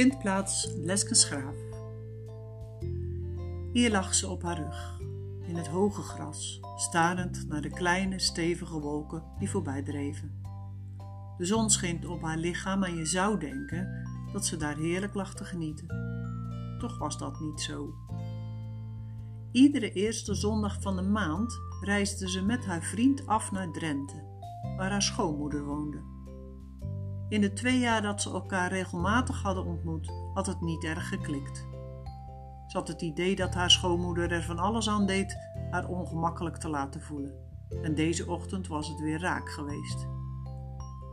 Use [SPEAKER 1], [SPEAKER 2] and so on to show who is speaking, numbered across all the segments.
[SPEAKER 1] Vindplaats Leskensgraaf. Hier lag ze op haar rug, in het hoge gras, starend naar de kleine, stevige wolken die voorbij dreven. De zon scheen op haar lichaam en je zou denken dat ze daar heerlijk lag te genieten. Toch was dat niet zo. Iedere eerste zondag van de maand reisde ze met haar vriend af naar Drenthe, waar haar schoonmoeder woonde. In de twee jaar dat ze elkaar regelmatig hadden ontmoet, had het niet erg geklikt. Ze had het idee dat haar schoonmoeder er van alles aan deed haar ongemakkelijk te laten voelen. En deze ochtend was het weer raak geweest.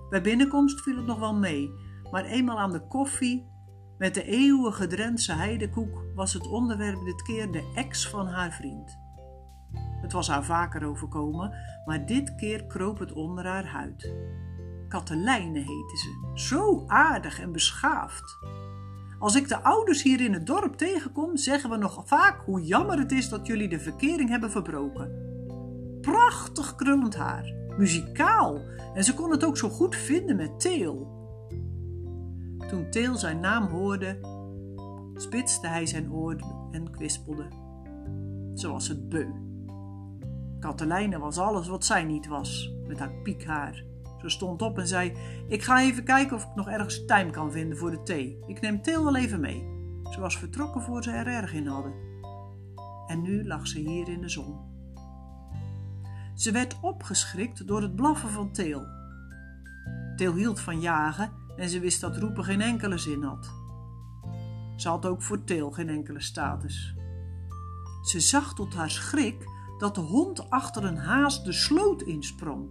[SPEAKER 1] Bij binnenkomst viel het nog wel mee, maar eenmaal aan de koffie met de eeuwige Drentse heidekoek was het onderwerp dit keer de ex van haar vriend. Het was haar vaker overkomen, maar dit keer kroop het onder haar huid. Katelijne heette ze, zo aardig en beschaafd. Als ik de ouders hier in het dorp tegenkom, zeggen we nog vaak hoe jammer het is dat jullie de verkering hebben verbroken. Prachtig krullend haar, muzikaal en ze kon het ook zo goed vinden met Teel. Toen Teel zijn naam hoorde, spitste hij zijn oor en kwispelde. Ze was het beu. Katelijne was alles wat zij niet was, met haar piekhaar. Ze stond op en zei: Ik ga even kijken of ik nog ergens tijm kan vinden voor de thee. Ik neem Til wel even mee. Ze was vertrokken voor ze er erg in hadden. En nu lag ze hier in de zon. Ze werd opgeschrikt door het blaffen van Teel. Teel hield van jagen en ze wist dat roepen geen enkele zin had. Ze had ook voor Teel geen enkele status. Ze zag tot haar schrik dat de hond achter een haas de sloot insprong.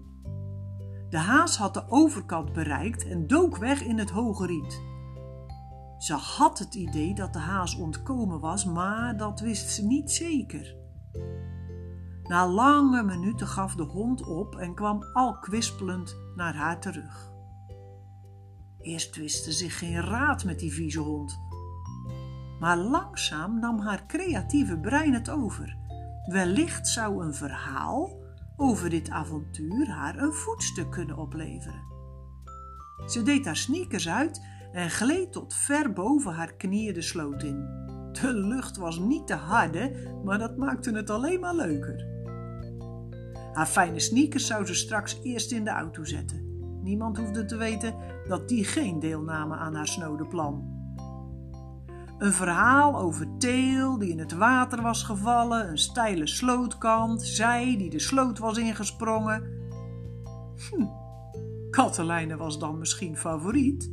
[SPEAKER 1] De haas had de overkant bereikt en dook weg in het hoge riet. Ze had het idee dat de haas ontkomen was, maar dat wist ze niet zeker. Na lange minuten gaf de hond op en kwam al kwispelend naar haar terug. Eerst wist ze zich geen raad met die vieze hond. Maar langzaam nam haar creatieve brein het over. Wellicht zou een verhaal over dit avontuur haar een voetstuk kunnen opleveren. Ze deed haar sneakers uit en gleed tot ver boven haar knieën de sloot in. De lucht was niet te harde, maar dat maakte het alleen maar leuker. Haar fijne sneakers zou ze straks eerst in de auto zetten. Niemand hoefde te weten dat die geen deel namen aan haar snode plan. Een verhaal over Teel die in het water was gevallen, een steile slootkant, zij die de sloot was ingesprongen. Hm, Katelijne was dan misschien favoriet.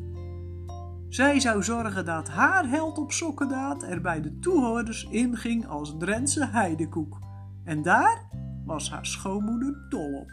[SPEAKER 1] Zij zou zorgen dat haar held op sokkendaad er bij de toehoorders inging als Drentse heidekoek. En daar was haar schoonmoeder dol op.